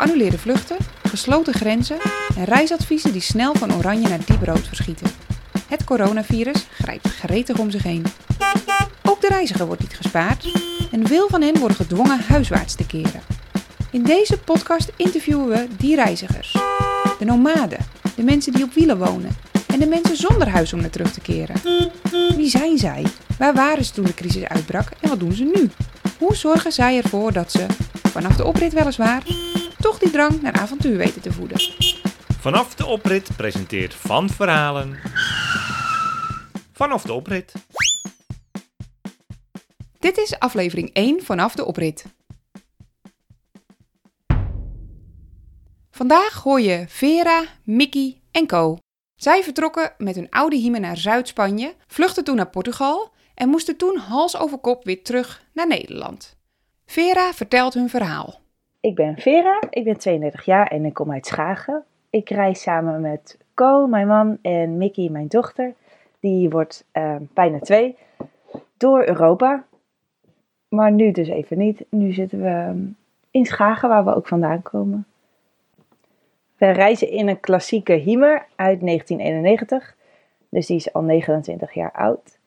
geannuleerde vluchten, gesloten grenzen en reisadviezen die snel van oranje naar dieprood verschieten. Het coronavirus grijpt gretig om zich heen. Ook de reiziger wordt niet gespaard en veel van hen worden gedwongen huiswaarts te keren. In deze podcast interviewen we die reizigers. De nomaden, de mensen die op wielen wonen en de mensen zonder huis om naar terug te keren. Wie zijn zij? Waar waren ze toen de crisis uitbrak en wat doen ze nu? Hoe zorgen zij ervoor dat ze, vanaf de oprit weliswaar, toch die drang naar avontuur weten te voeden? Vanaf de oprit presenteert Van Verhalen. Vanaf de oprit. Dit is aflevering 1 vanaf de oprit. Vandaag hoor je Vera, Mickey en Co. Zij vertrokken met hun oude Hiemen naar Zuid-Spanje, vluchtten toen naar Portugal en moesten toen hals over kop weer terug naar Nederland. Vera vertelt hun verhaal. Ik ben Vera, ik ben 32 jaar en ik kom uit Schagen. Ik reis samen met Co, mijn man, en Mickey, mijn dochter. Die wordt uh, bijna twee. Door Europa. Maar nu dus even niet. Nu zitten we in Schagen, waar we ook vandaan komen. We reizen in een klassieke Hiemer uit 1991. Dus die is al 29 jaar oud.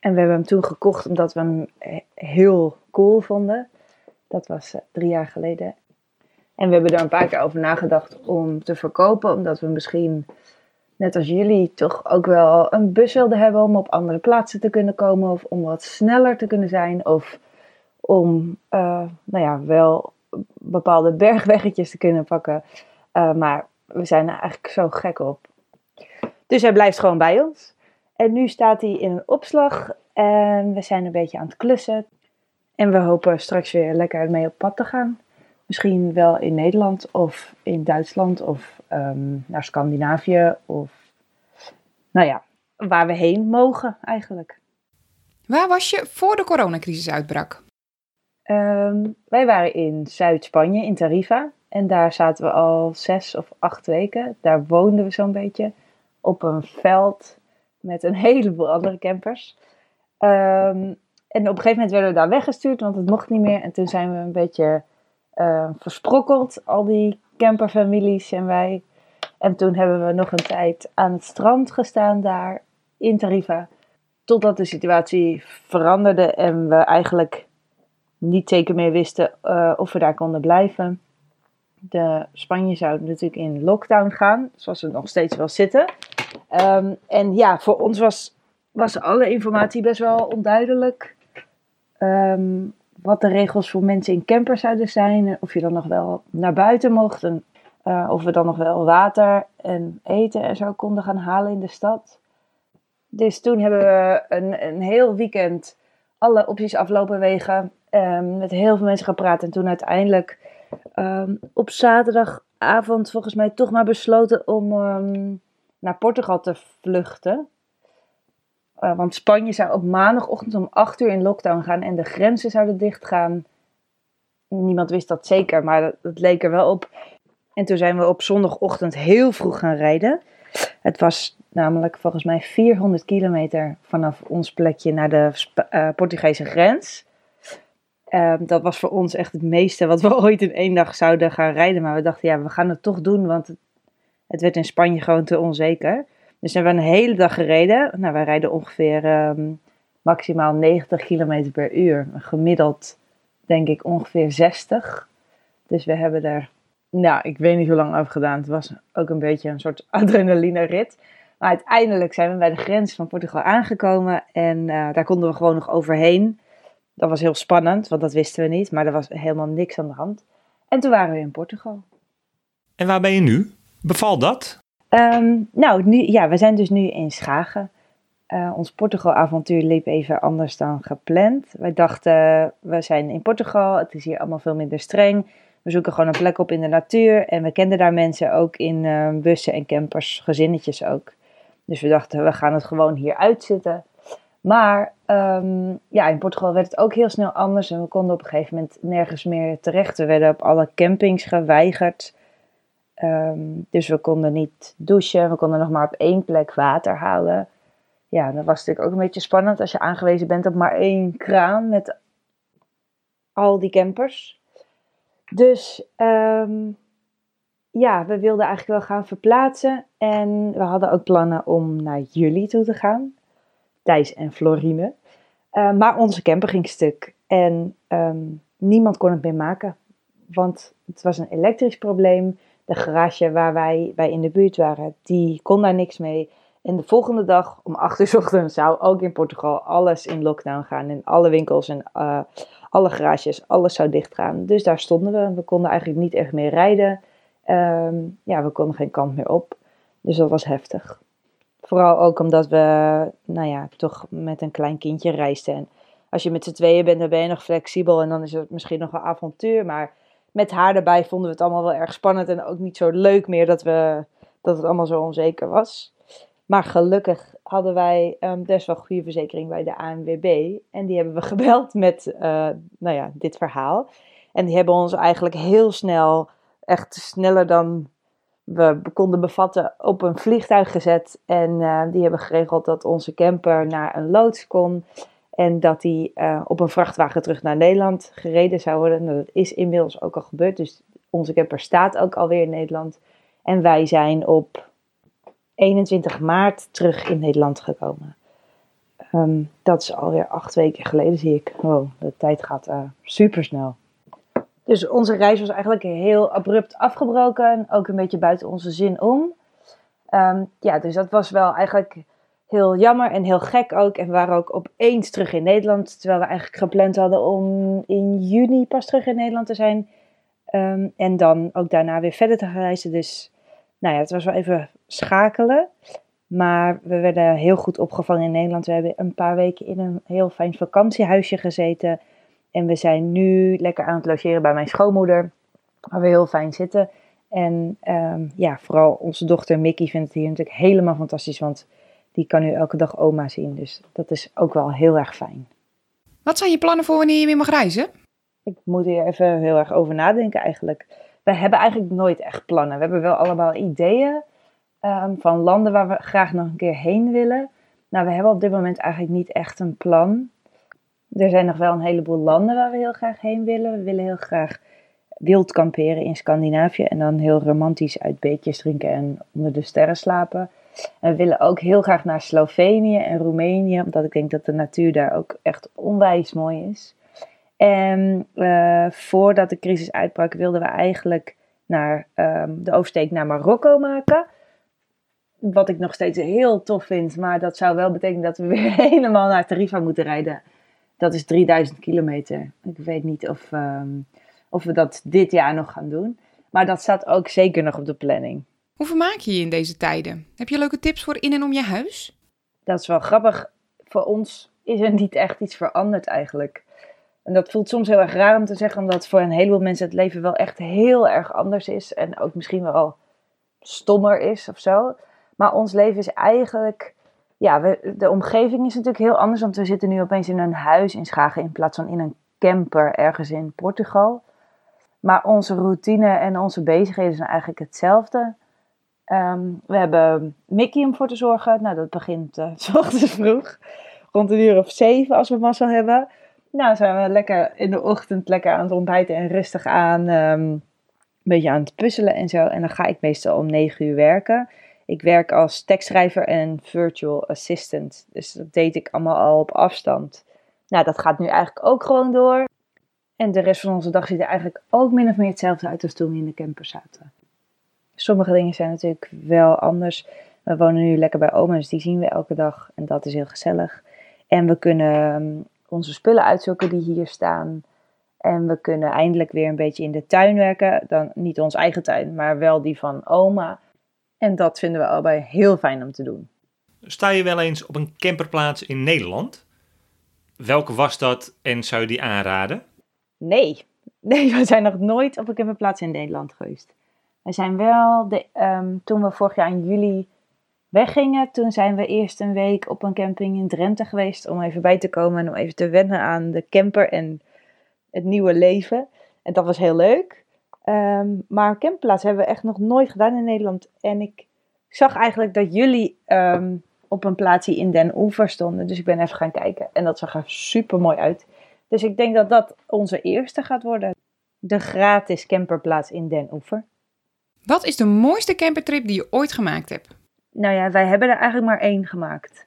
En we hebben hem toen gekocht omdat we hem heel cool vonden. Dat was uh, drie jaar geleden. En we hebben er een paar keer over nagedacht om te verkopen, omdat we misschien, net als jullie, toch ook wel een bus wilden hebben om op andere plaatsen te kunnen komen, of om wat sneller te kunnen zijn, of om, uh, nou ja, wel bepaalde bergweggetjes te kunnen pakken. Uh, maar we zijn er eigenlijk zo gek op. Dus hij blijft gewoon bij ons. En nu staat hij in een opslag en we zijn een beetje aan het klussen. En we hopen straks weer lekker mee op pad te gaan. Misschien wel in Nederland of in Duitsland of um, naar Scandinavië of nou ja, waar we heen mogen eigenlijk. Waar was je voor de coronacrisis uitbrak? Um, wij waren in Zuid-Spanje, in Tarifa. En daar zaten we al zes of acht weken. Daar woonden we zo'n beetje op een veld met een heleboel andere campers. Um, en op een gegeven moment werden we daar weggestuurd, want het mocht niet meer. En toen zijn we een beetje uh, versprokkeld, al die camperfamilies en wij. En toen hebben we nog een tijd aan het strand gestaan daar in Tarifa. Totdat de situatie veranderde en we eigenlijk niet zeker meer wisten uh, of we daar konden blijven. De Spanje zou natuurlijk in lockdown gaan, zoals we nog steeds wel zitten. Um, en ja, voor ons was, was alle informatie best wel onduidelijk. Um, wat de regels voor mensen in campers zouden zijn. Of je dan nog wel naar buiten mocht. En uh, of we dan nog wel water en eten en zo konden gaan halen in de stad. Dus toen hebben we een, een heel weekend alle opties aflopen wegen. Um, met heel veel mensen gepraat. En toen uiteindelijk um, op zaterdagavond volgens mij toch maar besloten om naar Portugal te vluchten. Uh, want Spanje zou op maandagochtend om 8 uur in lockdown gaan en de grenzen zouden dichtgaan. Niemand wist dat zeker, maar dat, leek er wel op. En toen zijn we op zondagochtend heel vroeg gaan rijden. Het was namelijk volgens mij 400 kilometer vanaf ons plekje naar de Sp uh, Portugese grens. Uh, dat was voor ons echt het meeste wat we ooit in één dag zouden gaan rijden. Maar we dachten, ja, we gaan het toch doen, want het werd in Spanje gewoon te onzeker. Dus hebben we een hele dag gereden. Nou, wij rijden ongeveer um, maximaal 90 km per uur. Gemiddeld denk ik ongeveer 60. Dus we hebben er, nou, ik weet niet hoe lang over gedaan. Het was ook een beetje een soort adrenaline rit. Maar uiteindelijk zijn we bij de grens van Portugal aangekomen. En uh, daar konden we gewoon nog overheen. Dat was heel spannend, want dat wisten we niet. Maar er was helemaal niks aan de hand. En toen waren we in Portugal. En waar ben je nu? Beval dat? Um, nou, nu, ja, we zijn dus nu in Schagen. Uh, ons Portugal-avontuur liep even anders dan gepland. Wij dachten, we zijn in Portugal, het is hier allemaal veel minder streng. We zoeken gewoon een plek op in de natuur. En we kenden daar mensen ook in uh, bussen en campers, gezinnetjes ook. Dus we dachten, we gaan het gewoon hier uitzitten. Maar um, ja, in Portugal werd het ook heel snel anders. En we konden op een gegeven moment nergens meer terecht. We werden op alle campings geweigerd. Um, dus we konden niet douchen, we konden nog maar op één plek water halen. Ja, dat was natuurlijk ook een beetje spannend als je aangewezen bent op maar één kraan met al die campers. Dus ehm, ja, we wilden eigenlijk wel gaan verplaatsen. En we hadden ook plannen om naar jullie toe te gaan. Thijs en Florine. Uh, maar onze camper ging stuk. En ehm, niemand kon het meer maken. Want het was een elektrisch probleem. De garage waar wij bij in de buurt waren, die kon daar niks mee. En de volgende dag om 8 uur zou ook in Portugal alles in lockdown gaan. En alle winkels en uh, alle garages, alles zou dichtgaan. Dus daar stonden we. We konden eigenlijk niet echt meer rijden. Um, ja, we konden geen kant meer op. Dus dat was heftig. Vooral ook omdat we, nou ja, toch met een klein kindje reisden. En als je met z'n tweeën bent, dan ben je nog flexibel en dan is het misschien nog een avontuur. Maar met haar erbij vonden we het allemaal wel erg spannend en ook niet zo leuk meer dat, we, dat het allemaal zo onzeker was. Maar gelukkig hadden wij um, wel goede verzekering bij de ANWB. En die hebben we gebeld met uh, nou ja, dit verhaal. En die hebben ons eigenlijk heel snel, echt sneller dan we konden bevatten, op een vliegtuig gezet. En uh, die hebben geregeld dat onze camper naar een loods kon. En dat die uh, op een vrachtwagen terug naar Nederland gereden zou worden. Nou, dat is inmiddels ook al gebeurd. Dus onze camper staat ook alweer in Nederland. En wij zijn op 21 maart terug in Nederland gekomen. Um, dat is alweer acht weken geleden, zie ik. Wow, de tijd gaat uh, super snel. Dus onze reis was eigenlijk heel abrupt afgebroken. Ook een beetje buiten onze zin om. Um, ja, dus dat was wel eigenlijk heel jammer en heel gek ook. En we waren ook opeens terug in Nederland. Terwijl we eigenlijk gepland hadden om in juni pas terug in Nederland te zijn. Um, en dan ook daarna weer verder te gaan reizen. Dus nou ja, het was wel even schakelen. Maar we werden heel goed opgevangen in Nederland. We hebben een paar weken in een heel fijn vakantiehuisje gezeten. En we zijn nu lekker aan het logeren bij mijn schoonmoeder. Waar we heel fijn zitten. En um, ja, vooral onze dochter Mickey vindt het hier natuurlijk helemaal fantastisch. Want die kan nu elke dag oma zien. Dus dat is ook wel heel erg fijn. Wat zijn je plannen voor wanneer je weer mag reizen? Ik moet hier even heel erg over nadenken eigenlijk. We hebben eigenlijk nooit echt plannen. We hebben wel allemaal ideeën um, van landen waar we graag nog een keer heen willen. Nou, we hebben op dit moment eigenlijk niet echt een plan. Er zijn nog wel een heleboel landen waar we heel graag heen willen. We willen heel graag wild kamperen in Scandinavië en dan heel romantisch uit beetjes drinken en onder de sterren slapen. En we willen ook heel graag naar Slovenië en Roemenië, omdat ik denk dat de natuur daar ook echt onwijs mooi is. En uh, voordat de crisis uitbrak, wilden we eigenlijk naar, um, de oversteek naar Marokko maken. Wat ik nog steeds heel tof vind, maar dat zou wel betekenen dat we weer helemaal naar Tarifa moeten rijden. Dat is 3000 kilometer. Ik weet niet of, um, of we dat dit jaar nog gaan doen. Maar dat staat ook zeker nog op de planning. Hoe vermaak je je in deze tijden? Heb je leuke tips voor in en om je huis? Dat is wel grappig. Voor ons is er niet echt iets veranderd eigenlijk. En dat voelt soms heel erg raar om te zeggen, omdat voor een heleboel mensen het leven wel echt heel erg anders is. En ook misschien wel stommer is of zo. Maar ons leven is eigenlijk. Ja, we, de omgeving is natuurlijk heel anders, want we zitten nu opeens in een huis in Schagen in plaats van in een camper ergens in Portugal. Maar onze routine en onze bezigheden zijn eigenlijk hetzelfde. Um, we hebben Mickey om voor te zorgen. Nou, dat begint uh, s ochtends vroeg. Rond een uur of zeven als we massa hebben. Nou, zijn we lekker in de ochtend lekker aan het ontbijten en rustig aan. Um, een beetje aan het puzzelen en zo. En dan ga ik meestal om negen uur werken. Ik werk als tekstschrijver en virtual assistant. Dus dat deed ik allemaal al op afstand. Nou, dat gaat nu eigenlijk ook gewoon door. En de rest van onze dag ziet er eigenlijk ook min of meer hetzelfde uit als toen we in de camper zaten. Sommige dingen zijn natuurlijk wel anders. We wonen nu lekker bij oma, dus die zien we elke dag. En dat is heel gezellig. En we kunnen onze spullen uitzoeken die hier staan. En we kunnen eindelijk weer een beetje in de tuin werken. Dan niet ons eigen tuin, maar wel die van oma. En dat vinden we allebei heel fijn om te doen. Sta je wel eens op een camperplaats in Nederland? Welke was dat en zou je die aanraden? Nee, nee we zijn nog nooit op een camperplaats in Nederland geweest. We zijn wel, de, um, toen we vorig jaar in juli weggingen, toen zijn we eerst een week op een camping in Drenthe geweest om even bij te komen en om even te wennen aan de camper en het nieuwe leven. En dat was heel leuk. Um, maar campingplaats hebben we echt nog nooit gedaan in Nederland. En ik zag eigenlijk dat jullie um, op een plaatsje in Den Oever stonden. Dus ik ben even gaan kijken. En dat zag er super mooi uit. Dus ik denk dat dat onze eerste gaat worden. De gratis camperplaats in Den Oever. Wat is de mooiste campertrip die je ooit gemaakt hebt? Nou ja, wij hebben er eigenlijk maar één gemaakt.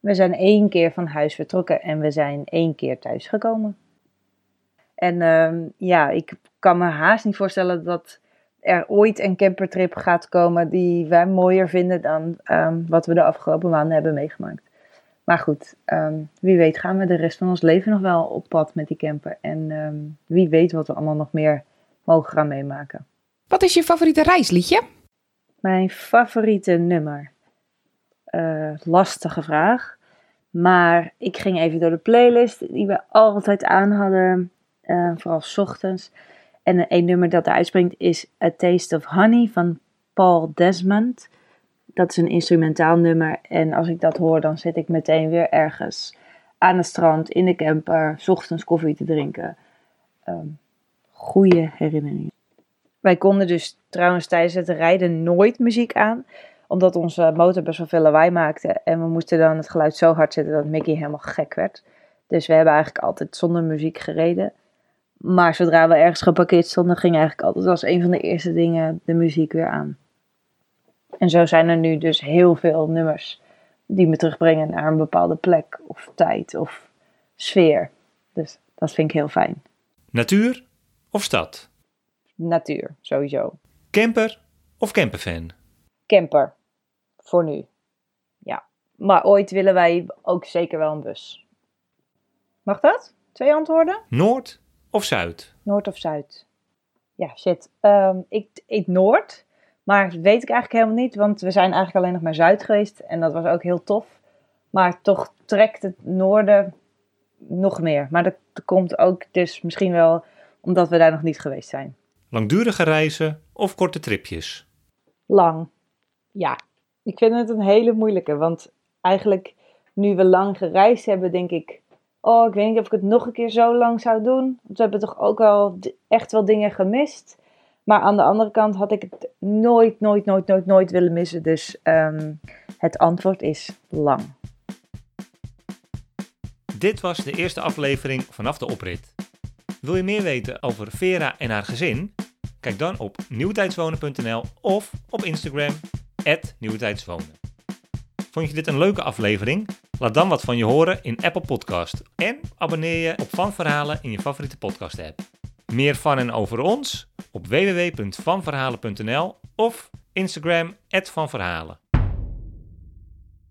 We zijn één keer van huis vertrokken en we zijn één keer thuisgekomen. En ehm, ja, ik kan me haast niet voorstellen dat er ooit een campertrip gaat komen die wij mooier vinden dan ehm, wat we de afgelopen maanden hebben meegemaakt. Maar goed, ehm, wie weet gaan we de rest van ons leven nog wel op pad met die camper. En wie weet wat we allemaal nog meer mogen gaan meemaken. Wat is je favoriete reisliedje? Mijn favoriete nummer? Eh, lastige vraag. Maar ik ging even door de playlist die we altijd aan hadden. eh, vooral 's ochtends. En een nummer dat eruit springt is A Taste of Honey van Paul Desmond. Dat is een instrumentaal nummer. En als ik dat hoor, dan zit ik meteen weer ergens aan het strand, in de camper, 's ochtends koffie te drinken. Ehm goede herinneringen. Wij konden dus trouwens tijdens het rijden nooit muziek aan. Omdat onze motor best wel veel lawaai maakte. En we moesten dan het geluid zo hard zetten dat Mickey helemaal gek werd. Dus we hebben eigenlijk altijd zonder muziek gereden. Maar zodra we ergens geparkeerd stonden, ging eigenlijk altijd als een van de eerste dingen de muziek weer aan. En zo zijn er nu dus heel veel nummers die me terugbrengen naar een bepaalde plek of tijd of sfeer. Dus dat vind ik heel fijn. Natuur of stad? Natuur, sowieso. Camper of camperfan? Camper, voor nu. Ja, maar ooit willen wij ook zeker wel een bus. Mag dat? Twee antwoorden? Noord of zuid? Noord of Zuid? Ja, shit. Ehm, ik, ik Noord, maar dat weet ik eigenlijk helemaal niet, want we zijn eigenlijk alleen nog maar Zuid geweest en dat was ook heel tof. Maar toch trekt het Noorden nog meer. Maar dat komt ook dus misschien wel omdat we daar nog niet geweest zijn. Langdurige reizen of korte tripjes? Lang. Ja, ik vind het een hele moeilijke, want eigenlijk nu we lang gereisd hebben, denk ik, oh, ik weet niet of ik het nog een keer zo lang zou doen. Want we hebben toch ook wel echt wel dingen gemist. Maar aan de andere kant had ik het nooit, nooit, nooit, nooit, nooit willen missen. Dus ehm, het antwoord is lang. Dit was de eerste aflevering vanaf de oprit. Wil je meer weten over Vera en haar gezin? Kijk dan op nieuwtijdswonen.nl of op Instagram, nieuwtijdswonen. Vond je dit een leuke aflevering? Laat dan wat van je horen in Apple Podcast en abonneer je op Van Verhalen in je favoriete podcast app. Meer van en over ons op www.vanverhalen.nl of Instagram @vanverhalen.